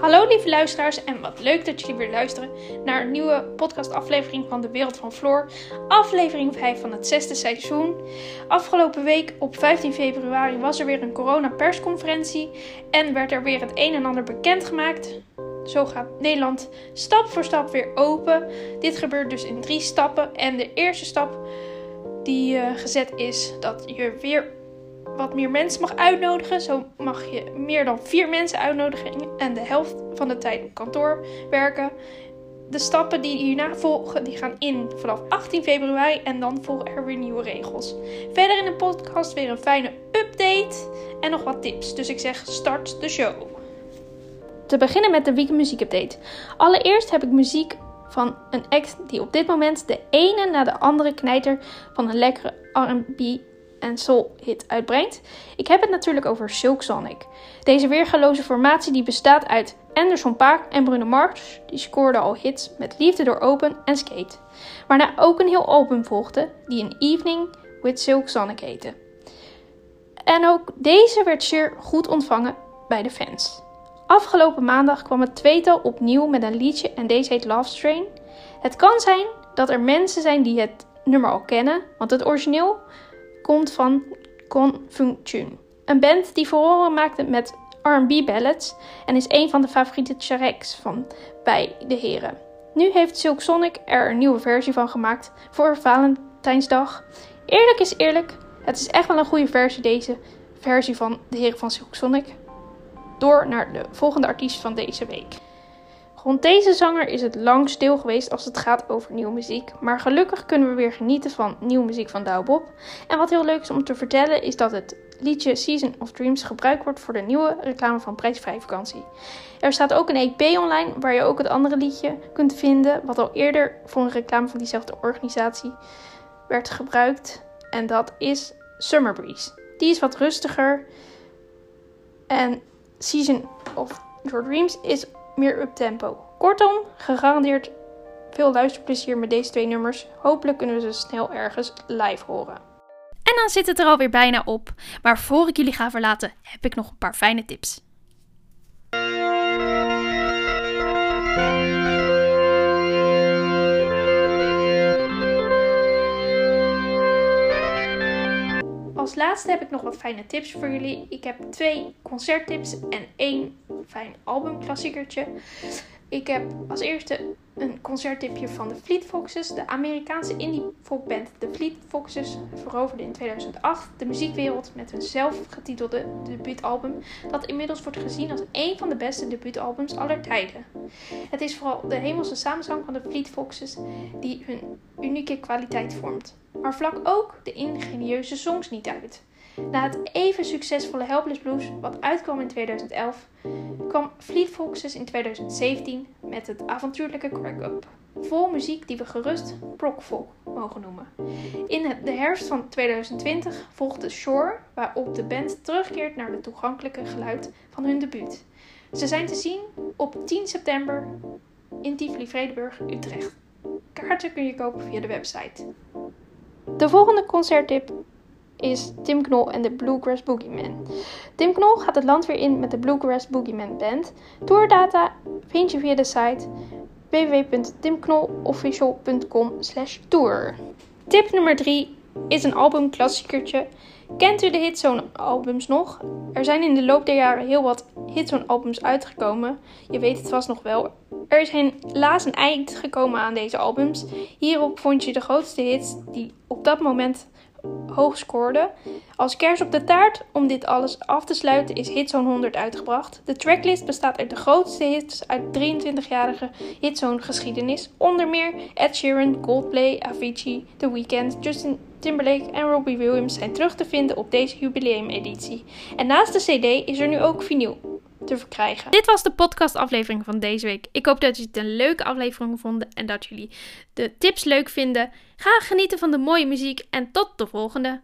Hallo lieve luisteraars en wat leuk dat jullie weer luisteren naar een nieuwe podcastaflevering van de Wereld van Floor. Aflevering 5 van het zesde seizoen. Afgelopen week op 15 februari was er weer een corona persconferentie en werd er weer het een en ander bekendgemaakt. Zo gaat Nederland stap voor stap weer open. Dit gebeurt dus in drie stappen en de eerste stap die uh, gezet is dat je weer wat meer mensen mag uitnodigen. Zo mag je meer dan vier mensen uitnodigen en de helft van de tijd op kantoor werken. De stappen die hierna volgen, die gaan in vanaf 18 februari en dan volgen er weer nieuwe regels. Verder in de podcast weer een fijne update en nog wat tips. Dus ik zeg start de show. Te beginnen met de weekend muziek update. Allereerst heb ik muziek van een act die op dit moment de ene na de andere knijter van een lekkere R&B en soul hit uitbrengt. Ik heb het natuurlijk over Silk Sonic. Deze weergaloze formatie die bestaat uit Anderson Paak en Bruno Mars, die scoorden al hits met Liefde door Open en Skate. Waarna ook een heel album volgde, die een Evening with Silk Sonic heette. En ook deze werd zeer goed ontvangen bij de fans. Afgelopen maandag kwam het tweetal opnieuw met een liedje en deze heet Love Strain. Het kan zijn dat er mensen zijn die het nummer al kennen, want het origineel komt van Con Fung Chun. Een band die verhoren maakte met R&B ballads en is een van de favoriete tracks van bij de heren. Nu heeft Silk Sonic er een nieuwe versie van gemaakt voor Valentijnsdag. Eerlijk is eerlijk, het is echt wel een goede versie deze versie van de heren van Silk Sonic. Door naar de volgende artiest van deze week. Rond deze zanger is het lang stil geweest als het gaat over nieuwe muziek. Maar gelukkig kunnen we weer genieten van nieuwe muziek van Douw Bob. En wat heel leuk is om te vertellen is dat het liedje Season of Dreams gebruikt wordt voor de nieuwe reclame van Prijsvrij Vakantie. Er staat ook een EP online waar je ook het andere liedje kunt vinden, wat al eerder voor een reclame van diezelfde organisatie werd gebruikt. En dat is Summer Breeze. Die is wat rustiger. En Season of Your Dreams is meer up-tempo. Kortom, gegarandeerd veel luisterplezier met deze twee nummers. Hopelijk kunnen we ze snel ergens live horen. En dan zit het er alweer bijna op. Maar voor ik jullie ga verlaten, heb ik nog een paar fijne tips. Als laatste heb ik nog wat fijne tips voor jullie. Ik heb twee concerttips en één fijn albumklassiekertje. Ik heb als eerste een concerttipje van de Fleet Foxes. De Amerikaanse indie folkband The Fleet Foxes veroverde in 2008 de muziekwereld met hun zelfgetitelde debuutalbum, dat inmiddels wordt gezien als een van de beste debuutalbums aller tijden. Het is vooral de hemelse samenzang van de Fleet Foxes die hun unieke kwaliteit vormt, maar vlak ook de ingenieuze songs niet uit. Na het even succesvolle Helpless Blues, wat uitkwam in 2011, kwam Fleet Foxes in 2017 met het avontuurlijke Crack Up. Vol muziek die we gerust prog-folk mogen noemen. In de herfst van 2020 volgde Shore, waarop de band terugkeert naar het toegankelijke geluid van hun debuut. Ze zijn te zien op 10 september in Tivoli Vredenburg, Utrecht. Kaarten kun je kopen via de website. De volgende concerttip is Tim Knol en de Bluegrass Boogeyman. Tim Knol gaat het land weer in met de Bluegrass Boogeyman Band. Tourdata vind je via de site www.timknolofficial.com tour. Tip nummer 3 is een albumklassiekertje. Kent u de Hitzone albums nog? Er zijn in de loop der jaren heel wat Hitzone albums uitgekomen. Je weet het vast nog wel. Er is helaas een eind gekomen aan deze albums. Hierop vond je de grootste hits die op dat moment hoog scoorde. Als kers op de taart, om dit alles af te sluiten, is Hitzone 100 uitgebracht. De tracklist bestaat uit de grootste hits uit 23-jarige Hitzone geschiedenis. Onder meer Ed Sheeran, Coldplay, Avicii, The Weeknd, Justin Timberlake en Robbie Williams zijn terug te vinden op deze jubileumeditie. En naast de CD is er nu ook vinyl. te verkrijgen. Dit was de podcastaflevering van deze week. Ik hoop dat jullie het een leuke aflevering vonden en dat jullie de tips leuk vinden. Ga genieten van de mooie muziek en tot de volgende.